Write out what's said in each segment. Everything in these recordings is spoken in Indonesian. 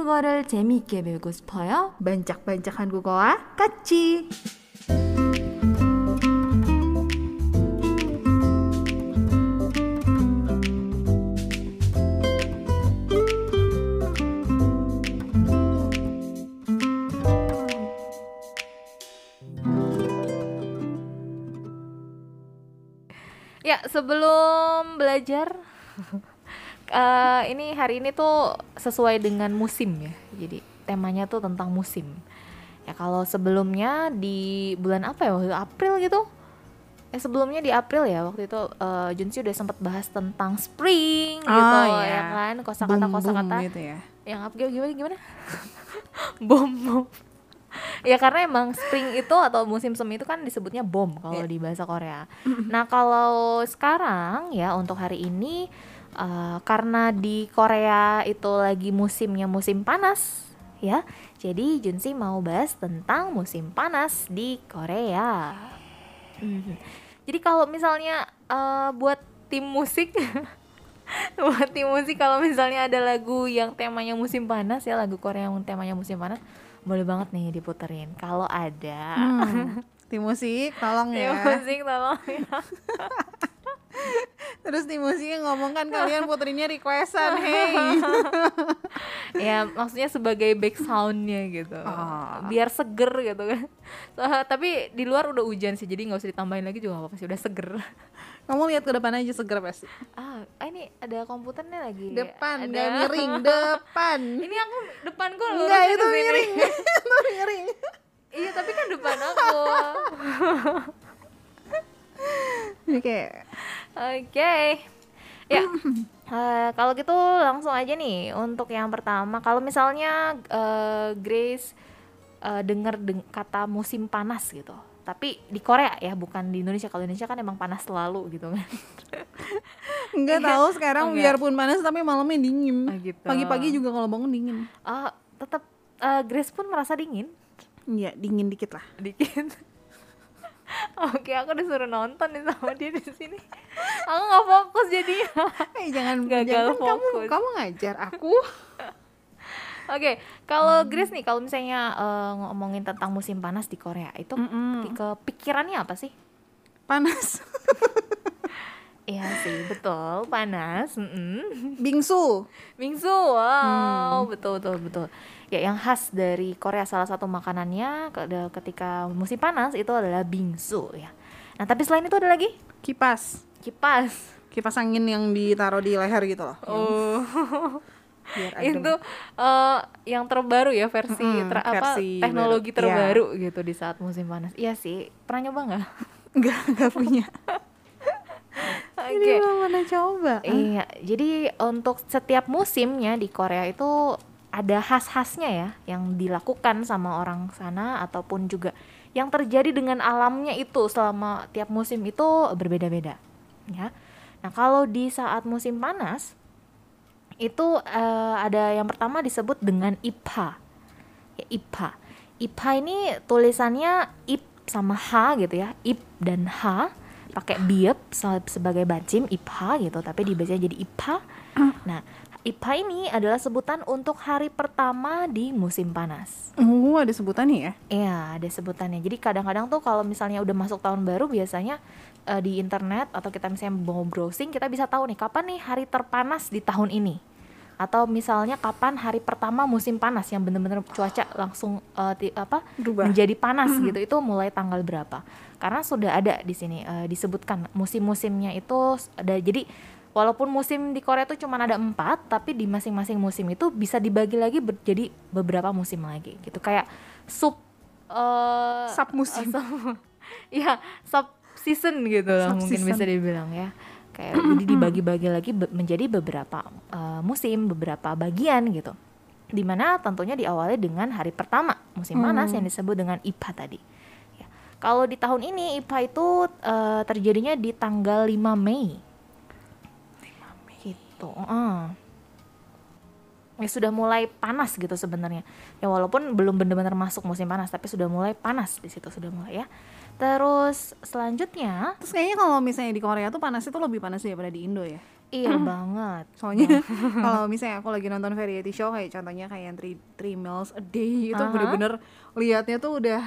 한국어를 재미있게 배우고 싶어요? 반짝반짝 한국어와 같이. Ya, sebelum belajar eh, ini hari ini tuh sesuai dengan musim ya. Jadi temanya tuh tentang musim. Ya kalau sebelumnya di bulan apa ya? Waktu April gitu. Eh sebelumnya di April ya waktu itu eh, Junsi udah sempat bahas tentang spring gitu Oh, ya iya. kan kosakata kosakata gitu ya. yang apa gimana gimana bom bom ya karena emang spring itu atau musim semi itu kan disebutnya bom kalau Iya. di bahasa Korea nah kalau sekarang ya untuk hari ini eh, karena di Korea itu lagi musimnya musim panas ya jadi Junsi mau bahas tentang musim panas di Korea Mhm. jadi kalau misalnya eh, buat tim musik buat tim musik kalau misalnya ada lagu yang temanya musim panas ya lagu Korea yang temanya musim panas boleh banget nih diputerin kalau ada Hmm. Tim musik, tolong tim ya. musik tolong ya. Terus tim musiknya ngomong kan kalian puterinnya requestan, hey. ya maksudnya sebagai back soundnya gitu Oh. biar seger gitu kan So, tapi di luar udah hujan sih jadi nggak usah ditambahin lagi juga apa-apa sih udah seger Kamu lihat ke depan aja seger pasti. ah ah, ini ada komputernya lagi Depan, ada miring, depan. ini aku depanku lurus Enggak, ke itu miring. itu miring. iya tapi kan depan aku Ini kayak Oke. Ya. eh, kalau gitu langsung aja nih untuk yang pertama. Kalau misalnya eh, Grace eh, dengar deng- kata musim panas gitu. Tapi di Korea ya, bukan di Indonesia. Kalau Indonesia kan emang panas selalu gitu kan. Enggak tahu sekarang enggak. biarpun panas tapi malamnya dingin. Oh, gitu. Pagi-pagi juga kalau bangun dingin. Ah, tetap eh, Grace pun merasa dingin Iya, dingin dikit lah. dikit. Oke, aku disuruh nonton nih sama dia di sini. Aku nggak fokus jadi. Eh jangan Gagal jangan kamu fokus. kamu ngajar aku. Oke, kalau Grace nih, kalau misalnya eh, ngomongin tentang musim panas di Korea, itu Mm-mm. kepikirannya apa sih? Panas. Iya sih, betul, panas. mm-mm. Bingsu. Bingsu, wow, betul betul betul. Ya, yang khas dari Korea salah satu makanannya ke- ketika musim panas itu adalah bingsu ya. Nah, tapi selain itu ada lagi Kipas. kipas. Kipas angin yang ditaruh di leher gitu loh. Oh, itu eh, yang terbaru ya versi Mm-mm, ter- apa versi teknologi baru, terbaru gitu di saat musim panas. Iya sih, pernah nyoba nggak? enggak enggak punya. Oke. Ini belum pernah coba. Iya, jadi untuk setiap musimnya di Korea itu ada khas-khasnya ya yang dilakukan sama orang sana ataupun juga yang terjadi dengan alamnya itu selama tiap musim itu berbeda-beda ya. Nah, kalau di saat musim panas itu eh, ada yang pertama disebut dengan IPA. Ya, IPA. IPA ini tulisannya ip sama h gitu ya. Ip dan h pakai biep se- sebagai bacim IPA gitu, tapi dibacanya jadi IPA. Nah, IPA ini adalah sebutan untuk hari pertama di musim panas. Oh, ada sebutannya ya? Iya, ada sebutannya. Jadi kadang-kadang tuh kalau misalnya udah masuk tahun baru biasanya eh, di internet atau kita misalnya mau browsing kita bisa tahu nih kapan nih hari terpanas di tahun ini. Atau misalnya kapan hari pertama musim panas yang bener-bener cuaca langsung eh, ti- apa Berubah. menjadi panas gitu. Itu mulai tanggal berapa? Karena sudah ada di sini eh, disebutkan musim-musimnya itu ada. Jadi walaupun musim di Korea itu cuma ada empat, tapi di masing-masing musim itu bisa dibagi lagi jadi beberapa musim lagi gitu. Kayak sub eh Sub musim. eh, sub- Iya, sub season gitu lah mungkin season. bisa dibilang ya. Kayak jadi dibagi-bagi lagi be- menjadi beberapa eh, musim, beberapa bagian gitu. Di mana tentunya diawali dengan hari pertama musim panas yang disebut dengan IPA tadi. Ya. Kalau di tahun ini IPA itu eh, terjadinya di tanggal 5 Mei. 5 Mei. Gitu. heeh. Ya sudah mulai panas gitu sebenarnya. Ya walaupun belum benar-benar masuk musim panas, tapi sudah mulai panas di situ sudah mulai ya. Terus selanjutnya Terus kayaknya kalau misalnya di Korea tuh panas itu lebih panas daripada di Indo ya. Iya banget. Soalnya kalau misalnya aku lagi nonton variety show kayak contohnya kayak yang three, three meals a day itu Aha. bener-bener liatnya tuh udah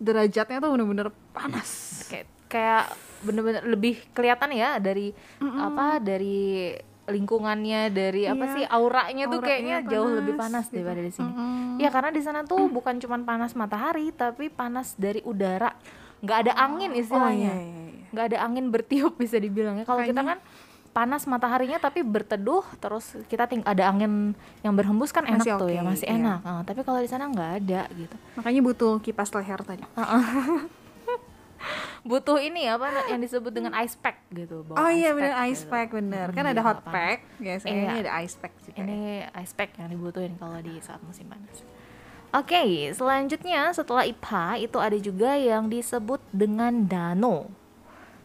derajatnya tuh bener-bener panas. Kayak kayak bener-bener lebih kelihatan ya dari apa dari lingkungannya dari apa Iya. sih auranya tuh Auranya kayaknya jauh lebih panas panas daripada di sini. Mm-mm. Ya karena di sana tuh bukan cuman panas matahari tapi panas dari udara. nggak ada angin Oh istilahnya. iya iya iya. nggak ada angin bertiup bisa dibilangnya kalau kita kan panas mataharinya tapi berteduh terus kita ting ada angin yang berhembus kan enak Masih tuh ya masih iya. enak Nah, tapi kalau di sana nggak ada gitu Makanya butuh kipas leher tadi. butuh ini apa yang disebut dengan ice pack gitu bawa Oh iya ice pack ice gitu. pack bener. Kan Hmm, ada biar hot pack, biasanya Iya. ini ada ice pack juga. ini ice pack yang dibutuhin kalau di saat musim panas oke selanjutnya setelah IPA itu ada juga yang disebut dengan dano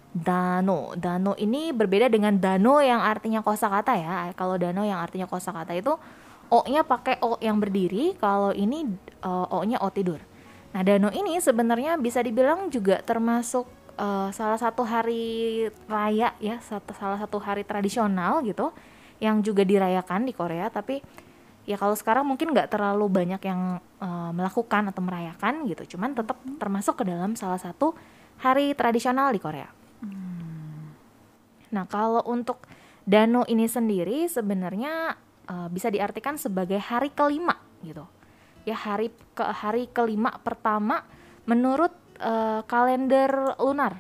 Dano, dano ini berbeda dengan dano yang artinya kosakata ya. Kalau dano yang artinya kosakata itu o-nya pakai o yang berdiri, kalau ini eh, o-nya o tidur. Nah, dano ini sebenarnya bisa dibilang juga termasuk eh, salah satu hari raya ya, satu, salah satu hari tradisional gitu yang juga dirayakan di Korea, tapi ya kalau sekarang mungkin nggak terlalu banyak yang eh, melakukan atau merayakan gitu, cuman tetap termasuk ke dalam salah satu hari tradisional di Korea. Nah, kalau untuk Dano ini sendiri sebenarnya eh, bisa diartikan sebagai hari kelima gitu. Ya hari ke hari kelima pertama menurut eh, kalender lunar.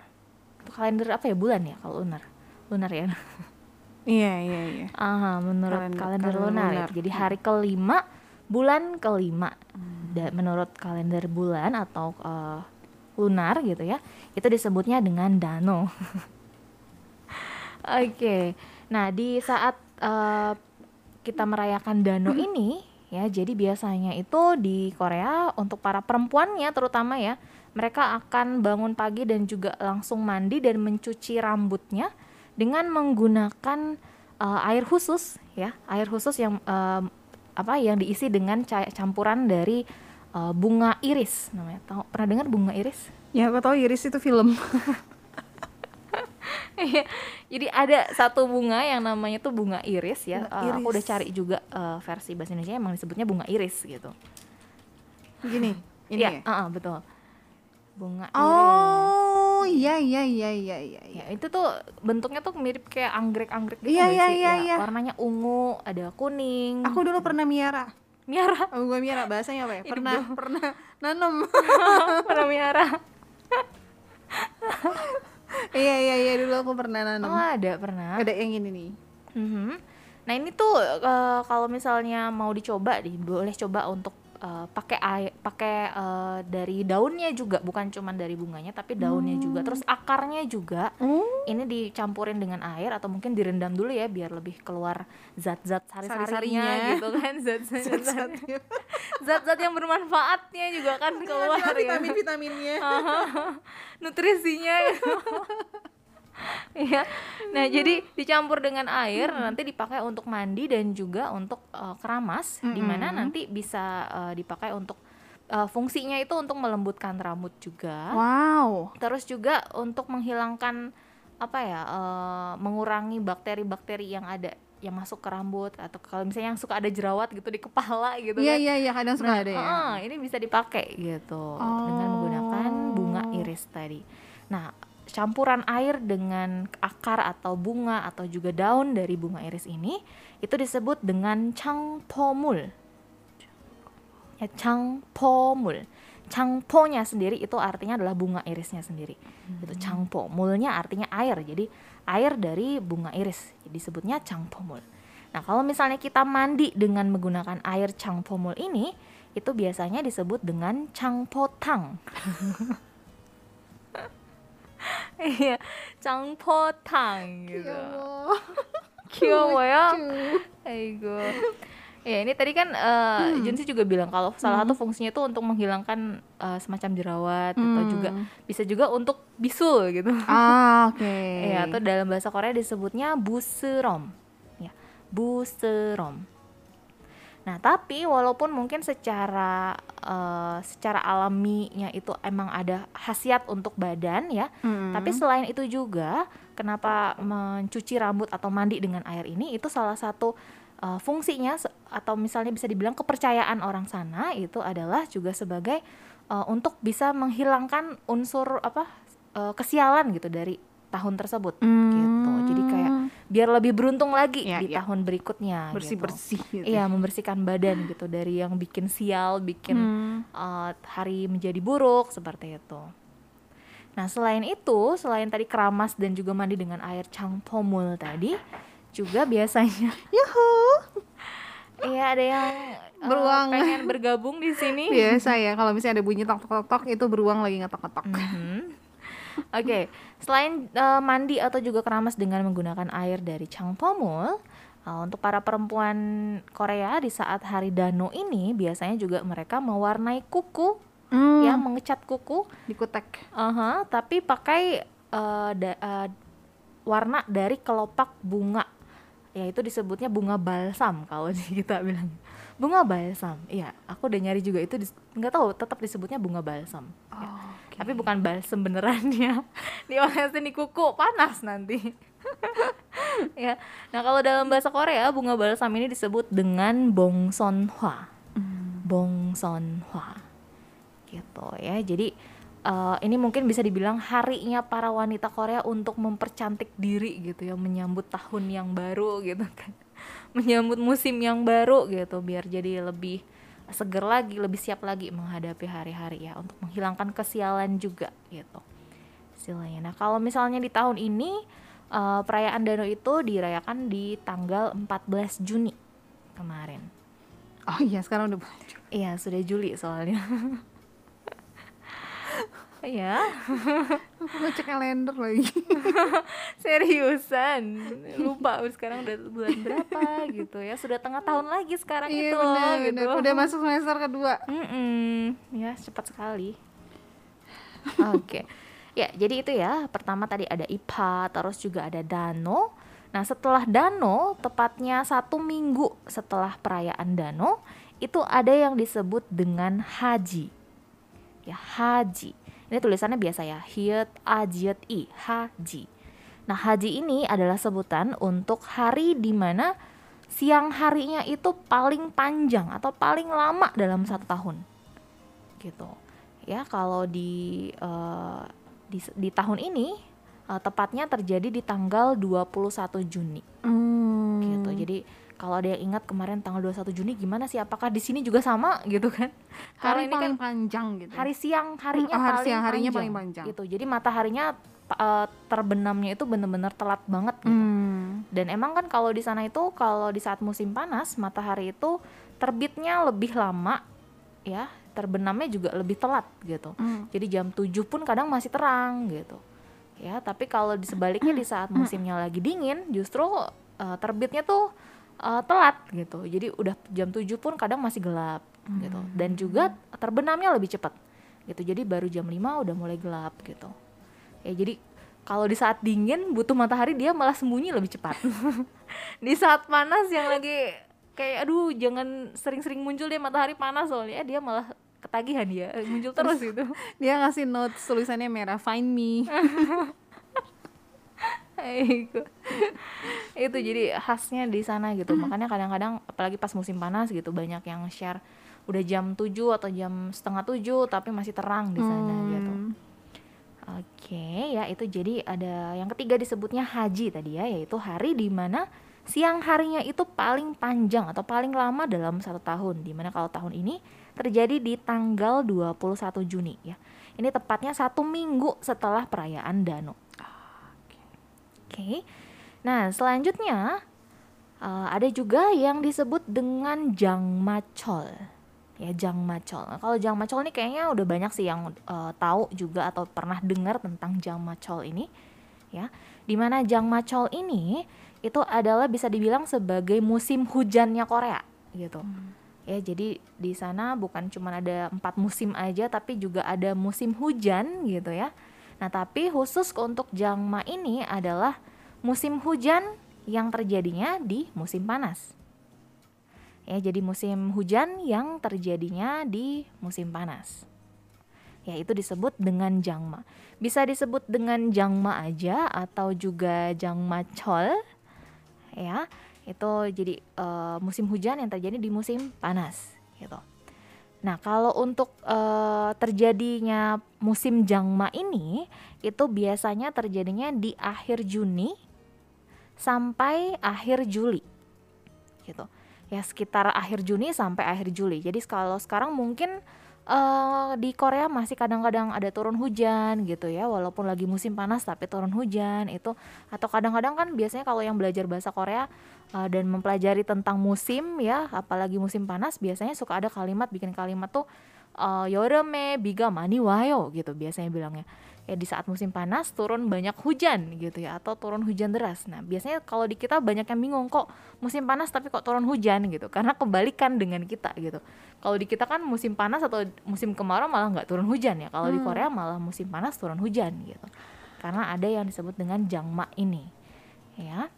Itu kalender apa ya bulan ya kalau lunar? Lunar ya. Iya iya iya. Aha, menurut Kalender- kalender, kalender lunar. lunar. ya. Jadi hari kelima bulan kelima. Da- menurut kalender bulan atau eh, lunar gitu ya, itu disebutnya dengan Dano. Oke, nah di saat eh, kita merayakan Dano ini ya, jadi biasanya itu di Korea untuk para perempuannya terutama ya, mereka akan bangun pagi dan juga langsung mandi dan mencuci rambutnya dengan menggunakan eh, air khusus ya, air khusus yang eh, apa yang diisi dengan ca- campuran dari eh, bunga iris namanya. Tahu pernah dengar bunga iris? Ya aku tahu Iris itu film. Iya. Jadi ada satu bunga yang namanya tuh bunga iris ya. Bunga Eh, aku udah iris. cari juga eh, versi bahasa Indonesia emang disebutnya bunga iris gitu. Gini, ini Iya, ya. heeh, betul. Bunga iris. Oh, iya iya iya iya iya. Ya, itu tuh bentuknya tuh mirip kayak anggrek-anggrek gitu Iya, iya, sih? iya, Ya, iya. Warnanya ungu, ada kuning. Aku dulu pernah miara. miara, Oh, gue miara bahasanya apa ya? Pernah pernah nanam. pernah miara. Iya iya iya dulu aku pernah Oh, nanam. ada pernah. Ada yang ini nih. Mhm. Nah ini tuh eh, kalau misalnya mau dicoba nih boleh coba untuk eh, pakai air, pakai eh, dari daunnya juga bukan cuman dari bunganya tapi daunnya juga terus akarnya juga Oh. ini dicampurin dengan air atau mungkin direndam dulu ya biar lebih keluar zat-zat sari-sarinya Sari-sarinya. gitu kan zat-zat Zat-zatnya. zat-zat yang bermanfaatnya juga kan keluar ya vitamin vitaminnya. nutrisinya gitu. Iya. Nah, jadi dicampur dengan air nanti dipakai untuk mandi dan juga untuk eh, keramas di mana nanti bisa eh, dipakai untuk eh, fungsinya itu untuk melembutkan rambut juga. Wow. Terus juga untuk menghilangkan apa ya? eh, mengurangi bakteri-bakteri yang ada yang masuk ke rambut atau kalau misalnya yang suka ada jerawat gitu di kepala gitu Iya kan. iya iya kadang suka Nah, ada ya. ah, ini bisa dipakai gitu dengan menggunakan bunga Oh. iris tadi. Nah, campuran air dengan akar atau bunga atau juga daun dari bunga iris ini itu disebut dengan changpomul. Ya, changpomul. Changponya sendiri itu artinya adalah bunga irisnya sendiri. Itu changpo. Mulnya artinya air. Jadi air dari bunga iris. Jadi disebutnya changpomul. Nah, kalau misalnya kita mandi dengan menggunakan air changpomul ini, itu biasanya disebut dengan changpotang. Iya, changpotang gitu. Kyowo ya. Aigo. Ya ini tadi kan eh, Junsi juga bilang kalau salah satu fungsinya itu untuk menghilangkan eh, semacam jerawat atau juga bisa juga untuk bisul gitu. Ah, oke. Ya, atau dalam bahasa Korea disebutnya buserom. Ya, buserom. Nah, tapi walaupun mungkin secara uh, secara alaminya itu emang ada khasiat untuk badan ya, Hmm. tapi selain itu juga kenapa mencuci rambut atau mandi dengan air ini itu salah satu uh, fungsinya atau misalnya bisa dibilang kepercayaan orang sana itu adalah juga sebagai uh, untuk bisa menghilangkan unsur apa uh, kesialan gitu dari tahun tersebut gitu. Jadi kayak biar lebih beruntung lagi Iya, di iya. tahun berikutnya bersih gitu. bersih gitu. Iya, membersihkan badan gitu dari yang bikin sial, bikin Hmm. uh, hari menjadi buruk seperti itu. Nah, selain itu, selain tadi keramas dan juga mandi dengan air cangpomul tadi, juga biasanya Yuhu. Iya, ada yang uh, Beruang. pengen bergabung di sini. Biasa ya kalau misalnya ada bunyi tok tok tok itu beruang lagi ngetok-ngetok. Mhm. Oke, selain uh, mandi atau juga keramas dengan menggunakan air dari Changpomul, uh, untuk para perempuan Korea di saat hari Dano ini biasanya juga mereka mewarnai kuku, Hmm. ya mengecat kuku, Dikutek. aha, tapi pakai uh, da- uh, warna dari kelopak bunga, yaitu disebutnya bunga balsam kalau kita bilang bunga balsam. Iya, aku udah nyari juga itu nggak tahu tetap disebutnya bunga balsam. Ya. Oke. Tapi bukan balsem benerannya. Diolesin di kuku, panas nanti. ya. Nah, kalau dalam bahasa Korea, bunga balsam ini disebut dengan bongsonhwa. Bongsonhwa. Gitu ya. Jadi eh, ini mungkin bisa dibilang harinya para wanita Korea untuk mempercantik diri gitu ya, menyambut tahun yang baru gitu kan. Menyambut musim yang baru gitu biar jadi lebih seger lagi, lebih siap lagi menghadapi hari-hari ya untuk menghilangkan kesialan juga gitu. Istilahnya. Nah, kalau misalnya di tahun ini eh, perayaan Dano itu dirayakan di tanggal 14 Juni kemarin. Oh iya sekarang udah. Iya, sudah Juli soalnya. Iya, Aku ngecek kalender lagi. seriusan. Lupa sekarang udah bulan berapa gitu ya. Sudah tengah tahun lagi sekarang Iya itu benar gitu. benar. Udah masuk semester kedua. Mm-mm. Ya, cepat sekali. Oke. Ya, jadi itu ya. Pertama tadi ada IPA, terus juga ada Dano. Nah, setelah Dano, tepatnya satu minggu setelah perayaan Dano, itu ada yang disebut dengan Haji. Ya, Haji. Ini tulisannya biasa ya, Hyet Ajiet I, Haji. Nah, Haji ini adalah sebutan untuk hari di mana siang harinya itu paling panjang atau paling lama dalam satu tahun. Gitu. Ya kalau di eh, di, di tahun ini eh, tepatnya terjadi di tanggal 21 Juni. Hmm. gitu. Jadi kalau ada yang ingat kemarin tanggal 21 Juni gimana sih apakah di sini juga sama gitu kan Hari ini kan paling panjang gitu. hari siang harinya Oh, hari paling siang harinya panjang, paling panjang. gitu jadi mataharinya eh, terbenamnya itu benar-benar telat banget gitu Hmm. dan emang kan kalau di sana itu kalau di saat musim panas matahari itu terbitnya lebih lama ya, terbenamnya juga lebih telat gitu. Hmm. Jadi jam 7 pun kadang masih terang gitu. Ya, tapi kalau di sebaliknya di saat musimnya lagi dingin justru eh, terbitnya tuh eh, telat gitu. Jadi udah jam 7 pun kadang masih gelap gitu. Dan juga terbenamnya lebih cepat. Gitu. Jadi baru jam 5 udah mulai gelap gitu. Ya, jadi kalau di saat dingin butuh matahari dia malah sembunyi lebih cepat. di saat panas yang lagi kayak aduh jangan sering-sering muncul dia matahari panas soalnya dia malah ketagihan dia eh, muncul terus gitu. Dia ngasih notes tulisannya merah find me. Aigo. itu jadi khasnya di sana gitu. Makanya kadang-kadang apalagi pas musim panas gitu banyak yang share udah jam 7 atau jam setengah 7 tapi masih terang di sana gitu. Hmm. oke ya itu jadi ada yang ketiga disebutnya haji tadi ya yaitu hari di mana siang harinya itu paling panjang atau paling lama dalam satu tahun. Di mana kalau tahun ini terjadi di tanggal 21 Juni ya. Ini tepatnya satu minggu setelah perayaan Dano Oke. Nah, selanjutnya eh, ada juga yang disebut dengan jangmacol. Ya, jangmacol. Nah, kalau jangmacol ini kayaknya udah banyak sih yang eh, tahu juga atau pernah dengar tentang jangmacol ini, ya. Di mana jangmacol ini itu adalah bisa dibilang sebagai musim hujannya Korea, gitu. Ya, jadi di sana bukan cuma ada empat musim aja, tapi juga ada musim hujan gitu ya. Nah, tapi khusus untuk Jangma ini adalah musim hujan yang terjadinya di musim panas. Ya, jadi musim hujan yang terjadinya di musim panas. Ya, itu disebut dengan jangma. Bisa disebut dengan jangma aja atau juga jangma chol. Ya, itu jadi uh, musim hujan yang terjadi di musim panas gitu. Nah, kalau untuk uh, terjadinya musim jangma ini itu biasanya terjadinya di akhir Juni sampai akhir Juli. Gitu ya sekitar akhir Juni sampai akhir Juli. Jadi kalau sekarang mungkin uh, di Korea masih kadang-kadang ada turun hujan gitu ya, walaupun lagi musim panas tapi turun hujan itu atau kadang-kadang kan biasanya kalau yang belajar bahasa Korea uh, dan mempelajari tentang musim ya, apalagi musim panas biasanya suka ada kalimat bikin kalimat tuh uh, yoreme biga mani wayo gitu biasanya bilangnya ya di saat musim panas turun banyak hujan gitu ya atau turun hujan deras. Nah, biasanya kalau di kita banyak yang bingung kok musim panas tapi kok turun hujan gitu. Karena kebalikan dengan kita gitu. Kalau di kita kan musim panas atau musim kemarau malah nggak turun hujan ya. Kalau hmm. di Korea malah musim panas turun hujan gitu. Karena ada yang disebut dengan jangma ini. Ya.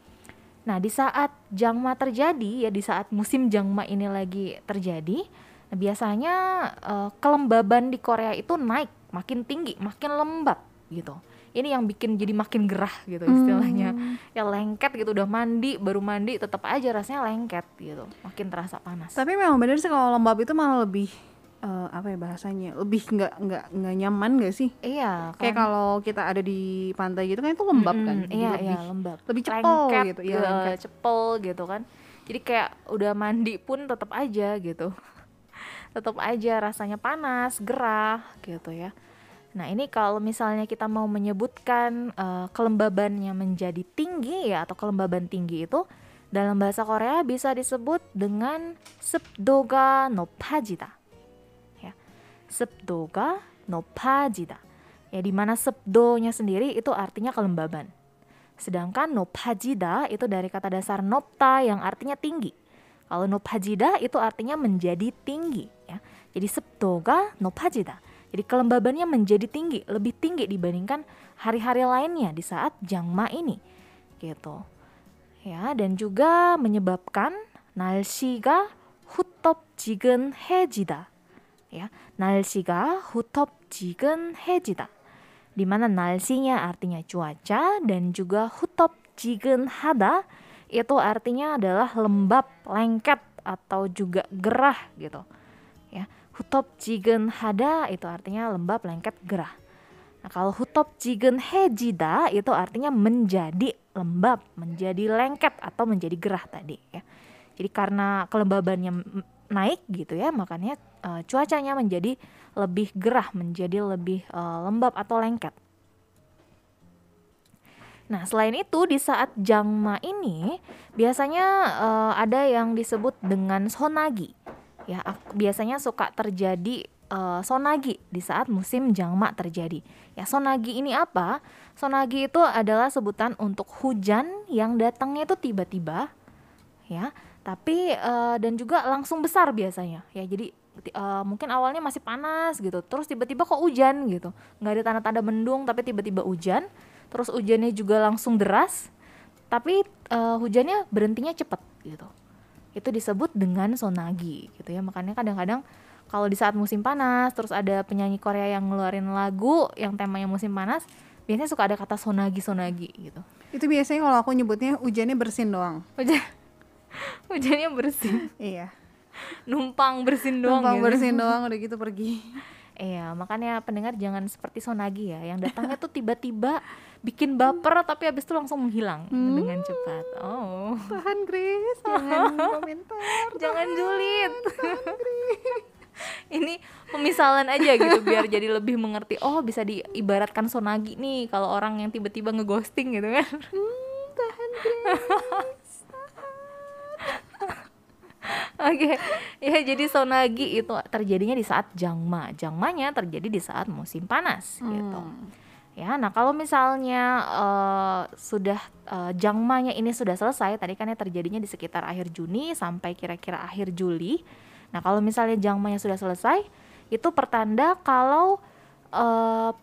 Nah, di saat jangma terjadi ya di saat musim jangma ini lagi terjadi, biasanya uh, kelembaban di Korea itu naik makin tinggi makin lembab gitu. Ini yang bikin jadi makin gerah gitu istilahnya. Hmm. ya lengket gitu udah mandi baru mandi tetap aja rasanya lengket gitu. Makin terasa panas. Tapi memang benar sih kalau lembab itu malah lebih uh, apa ya bahasanya lebih nggak nggak nggak nyaman gak sih? Iya kan? kayak kalau kita ada di pantai gitu kan itu lembab hmm, kan iya lebih, iya lembab. lebih cepel lengket, gitu ya lengket. cepel gitu kan. Jadi kayak udah mandi pun tetap aja gitu tetap aja rasanya panas gerah gitu ya Nah, ini kalau misalnya kita mau menyebutkan uh, kelembabannya menjadi tinggi ya atau kelembaban tinggi itu dalam bahasa Korea bisa disebut dengan sepdoga nopajida. Ya. Sepdoga nopajida. Ya di mana sepdonya sendiri itu artinya kelembaban. Sedangkan nopajida itu dari kata dasar nopta yang artinya tinggi. Kalau nopajida itu artinya menjadi tinggi ya. Jadi sepdoga nopajida jadi kelembabannya menjadi tinggi, lebih tinggi dibandingkan hari-hari lainnya di saat jangma ini. Gitu. Ya, dan juga menyebabkan nalsiga hutop jigen hejida. Ya, nalsiga hutop jigen hejida. Di mana nalsinya artinya cuaca dan juga hutop jigen hada itu artinya adalah lembab, lengket atau juga gerah gitu. Ya hutop jigen hada itu artinya lembab, lengket, gerah. Nah, kalau hutop jigen hejida itu artinya menjadi lembab, menjadi lengket atau menjadi gerah tadi ya. Jadi karena kelembabannya naik gitu ya, makanya uh, cuacanya menjadi lebih gerah, menjadi lebih uh, lembab atau lengket. Nah, selain itu di saat jangma ini biasanya uh, ada yang disebut dengan sonagi ya biasanya suka terjadi uh, sonagi di saat musim jangma terjadi. Ya sonagi ini apa? Sonagi itu adalah sebutan untuk hujan yang datangnya itu tiba-tiba, ya. Tapi uh, dan juga langsung besar biasanya. Ya jadi uh, mungkin awalnya masih panas gitu, terus tiba-tiba kok hujan gitu, nggak ada tanda-tanda mendung tapi tiba-tiba hujan, terus hujannya juga langsung deras, tapi uh, hujannya berhentinya cepet gitu. Itu disebut dengan sonagi gitu ya. Makanya kadang-kadang kalau di saat musim panas terus ada penyanyi Korea yang ngeluarin lagu yang temanya musim panas biasanya suka ada kata sonagi sonagi gitu. Itu biasanya kalau aku nyebutnya hujannya bersin doang. Hujan hujannya bersin. Iya. Numpang bersin doang numpang gitu. bersin doang udah gitu pergi Iya, makanya pendengar jangan seperti Sonagi ya, yang datangnya tuh tiba-tiba bikin baper tapi habis itu langsung menghilang hmm. dengan cepat. Oh. Tahan Grace, jangan komentar. jangan julid. Ini pemisalan aja gitu biar jadi lebih mengerti. Oh, bisa diibaratkan Sonagi nih kalau orang yang tiba-tiba ngeghosting gitu kan. Hmm, tahan Grace. Oke, okay. ya jadi sonagi itu terjadinya di saat jangma. Jangmanya terjadi di saat musim panas gitu. hmm. gitu. Ya, nah kalau misalnya uh, sudah uh, jangmanya ini sudah selesai, tadi kan ya terjadinya di sekitar akhir Juni sampai kira-kira akhir Juli. Nah kalau misalnya jangmanya sudah selesai, itu pertanda kalau uh,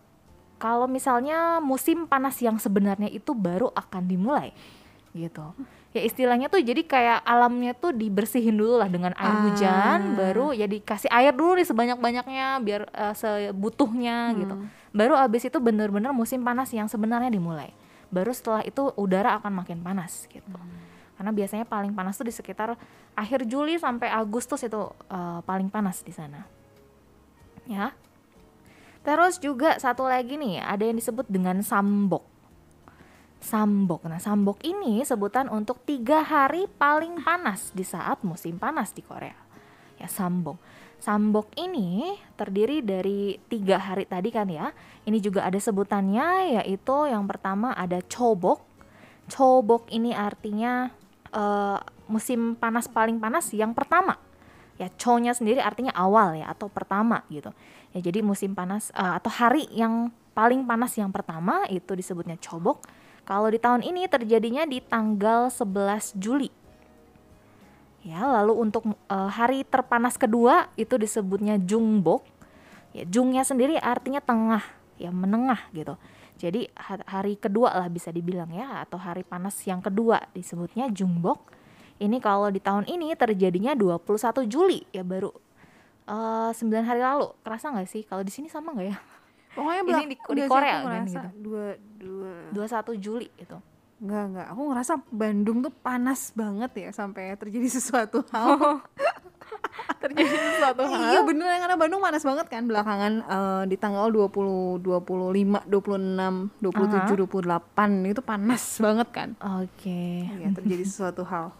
kalau misalnya musim panas yang sebenarnya itu baru akan dimulai gitu ya istilahnya tuh jadi kayak alamnya tuh dibersihin dulu lah dengan air Ah. hujan baru ya dikasih air dulu nih sebanyak banyaknya biar eh, sebutuhnya gitu. Hmm. baru abis itu bener-bener musim panas yang sebenarnya dimulai. Baru setelah itu udara akan makin panas gitu. Karena biasanya paling panas tuh di sekitar akhir Juli sampai Agustus itu eh, paling panas di sana. Ya. Terus juga satu lagi nih ada yang disebut dengan sambok Sambok. Nah, sambok ini sebutan untuk tiga hari paling panas di saat musim panas di Korea. Ya, sambok. Sambok ini terdiri dari tiga hari tadi kan ya. Ini juga ada sebutannya yaitu yang pertama ada chobok. Chobok ini artinya eh, musim panas paling panas yang pertama. Ya, cho-nya sendiri artinya awal ya atau pertama gitu. Ya, jadi musim panas eh, atau hari yang paling panas yang pertama itu disebutnya chobok. Kalau di tahun ini terjadinya di tanggal 11 Juli. Ya, lalu untuk eh, hari terpanas kedua itu disebutnya Jungbok. Ya, Jungnya sendiri artinya tengah, ya menengah gitu. Jadi ha- hari kedua lah bisa dibilang ya atau hari panas yang kedua disebutnya Jungbok. Ini kalau di tahun ini terjadinya 21 Juli ya baru eh 9 hari lalu. Kerasa nggak sih? Kalau di sini sama nggak ya? Pokoknya Ini belak- di- di sih, Korea kan gitu. Dua, dua. 21 Juli itu. Enggak, enggak. Aku ngerasa Bandung tuh panas banget ya sampai terjadi sesuatu hal. Terjadi sesuatu Iya beneran karena Bandung panas banget kan belakangan eh, di tanggal 20, 25, 26, 27, 28 itu panas banget kan. Oke. Iya terjadi sesuatu hal.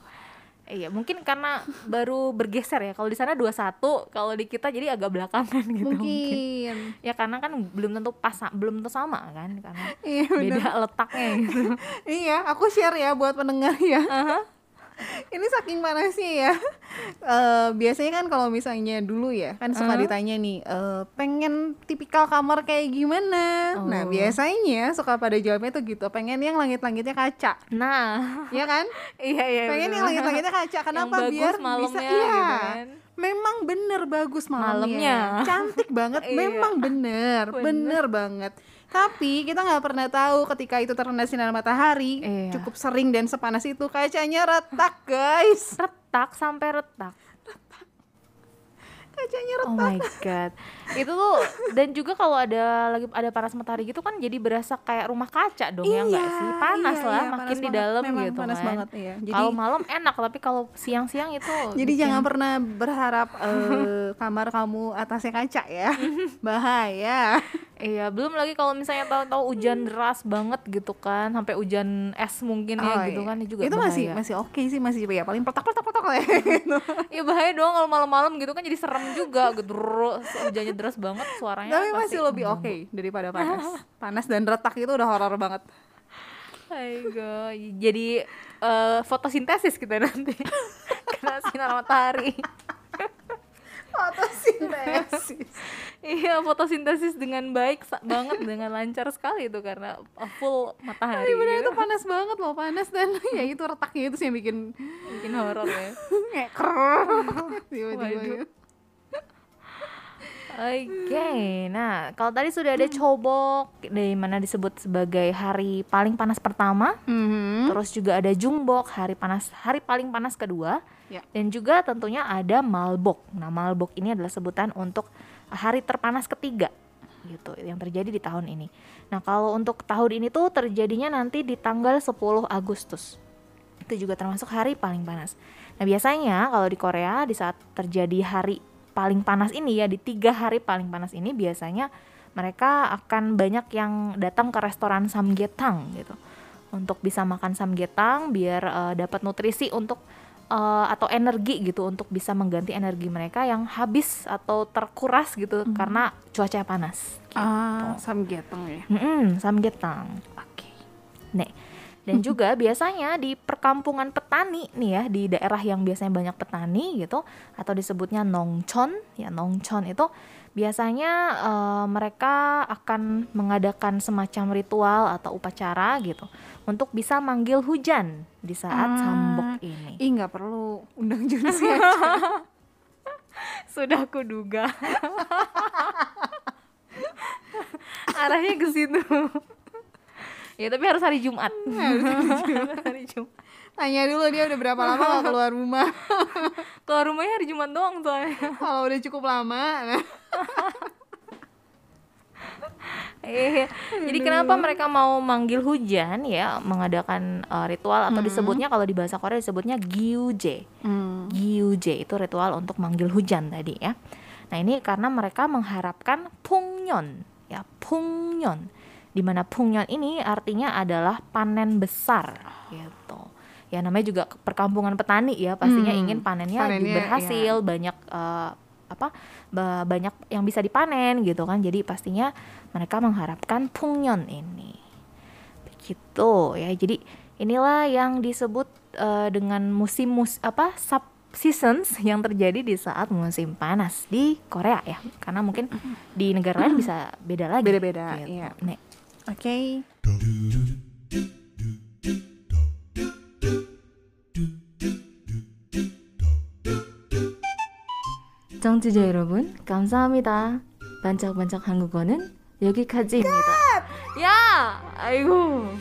Iya, mungkin karena baru bergeser ya. Kalau di sana 21, kalau di kita jadi agak belakangan gitu mungkin. Mungkin. Ya karena kan belum tentu pas belum tentu sama kan karena Iya beda letaknya gitu. Iya, aku share ya buat pendengar ya. Ini saking panasnya ya. Eh, biasanya kan kalau misalnya dulu ya, kan suka ditanya nih, eh, pengen tipikal kamar kayak gimana? Nah, Oh. biasanya suka pada jawabnya tuh gitu, pengen yang langit-langitnya kaca. Nah, ya kan? iya iya. pengen bener. yang langit-langitnya kaca. Kenapa? bagus Biar malamnya bisa, iya. gitu kan. Memang bener bagus malamnya. Malamnya. Cantik banget. Iya. Memang bener, Bener. bener banget. Tapi kita nggak pernah tahu ketika itu terkena sinar matahari Iya. cukup sering dan sepanas itu kacanya retak guys. retak sampai retak. Kacanya retak. Oh my god. Itu tuh dan juga kalau ada lagi ada panas matahari gitu kan jadi berasa kayak rumah kaca dong ya enggak sih? Panas iya, lah iya, makin panas di dalam gitu panas kan. banget iya. Jadi Kalau malam enak tapi kalau siang-siang itu jadi bikin- jangan pernah berharap eh, kamar kamu atasnya kaca ya. Bahaya. Iya, belum lagi kalau misalnya tahu-tahu hujan deras banget gitu kan, sampai hujan es mungkin ya Oh, gitu iya. kan ini juga itu masih bahaya. masih oke sih masih ya paling petak-petak-petak lah ya. gitu. Iya bahaya dong kalau malam-malam gitu kan jadi serem juga gitu. Hujannya deras banget suaranya. Tapi pasti masih lebih oke mengganggu. daripada panas. Panas dan retak itu udah horor banget. Aigoo, jadi eh, fotosintesis kita nanti kena sinar matahari. Fotosintesis. iya, fotosintesis dengan baik banget dengan lancar sekali itu karena uh, full matahari. Tapi bener gitu. itu panas banget loh, panas dan ya itu retaknya itu sih yang bikin bikin horor ya. kayak tiba-tiba. Waduh. gitu. Oke, nah kalau tadi sudah ada cobok dari mana disebut sebagai hari paling panas pertama, Mhm. terus juga ada jungbok hari panas hari paling panas kedua, Ya. dan juga tentunya ada malbok. Nah malbok ini adalah sebutan untuk hari terpanas ketiga, gitu yang terjadi di tahun ini. Nah kalau untuk tahun ini tuh terjadinya nanti di tanggal 10 Agustus. Itu juga termasuk hari paling panas. Nah biasanya kalau di Korea di saat terjadi hari paling panas ini ya di tiga hari paling panas ini biasanya mereka akan banyak yang datang ke restoran samgyetang gitu untuk bisa makan samgyetang biar eh, dapat nutrisi untuk eh, atau energi gitu untuk bisa mengganti energi mereka yang habis atau terkuras gitu karena cuaca panas. Ah, samgyetang ya. Mm-mm, samgyetang. Oke. Nih. Dan juga biasanya di perkampungan petani nih ya di daerah yang biasanya banyak petani gitu atau disebutnya nongchon ya nongchon itu biasanya eh, mereka akan mengadakan semacam ritual atau upacara gitu untuk bisa manggil hujan di saat Ah. sambok ini. Ih nggak perlu undang Junsi aja. Sudah kuduga. Arahnya ke situ. Ya tapi harus hari Jumat hari Jumat Tanya dulu dia udah berapa lama gak keluar rumah. keluar rumahnya hari Jumat doang soalnya Kalau udah cukup lama, nah. Iya. Jadi kenapa mereka mau manggil hujan ya, mengadakan uh, ritual atau disebutnya kalau di bahasa Korea disebutnya gyuje. Gyuje itu ritual untuk manggil hujan tadi ya. Nah, ini karena mereka mengharapkan pungyon ya, pungyon. Di mana pungyon ini artinya adalah panen besar. Gitu. Ya namanya juga perkampungan petani ya, pastinya Hmm, ingin panennya, panennya, berhasil, banyak uh, apa ba- banyak yang bisa dipanen gitu kan. Jadi pastinya mereka mengharapkan pungyon ini. Begitu ya. Jadi inilah yang disebut eh, dengan musim mus apa sub seasons yang terjadi di saat musim panas di Korea ya. Karena mungkin di negara lain bisa beda lagi. Beda-beda, gitu. iya. Nih, Oke. 청취자 여러분, 감사합니다. 반짝반짝 한국어는 여기까지입니다. ya ayo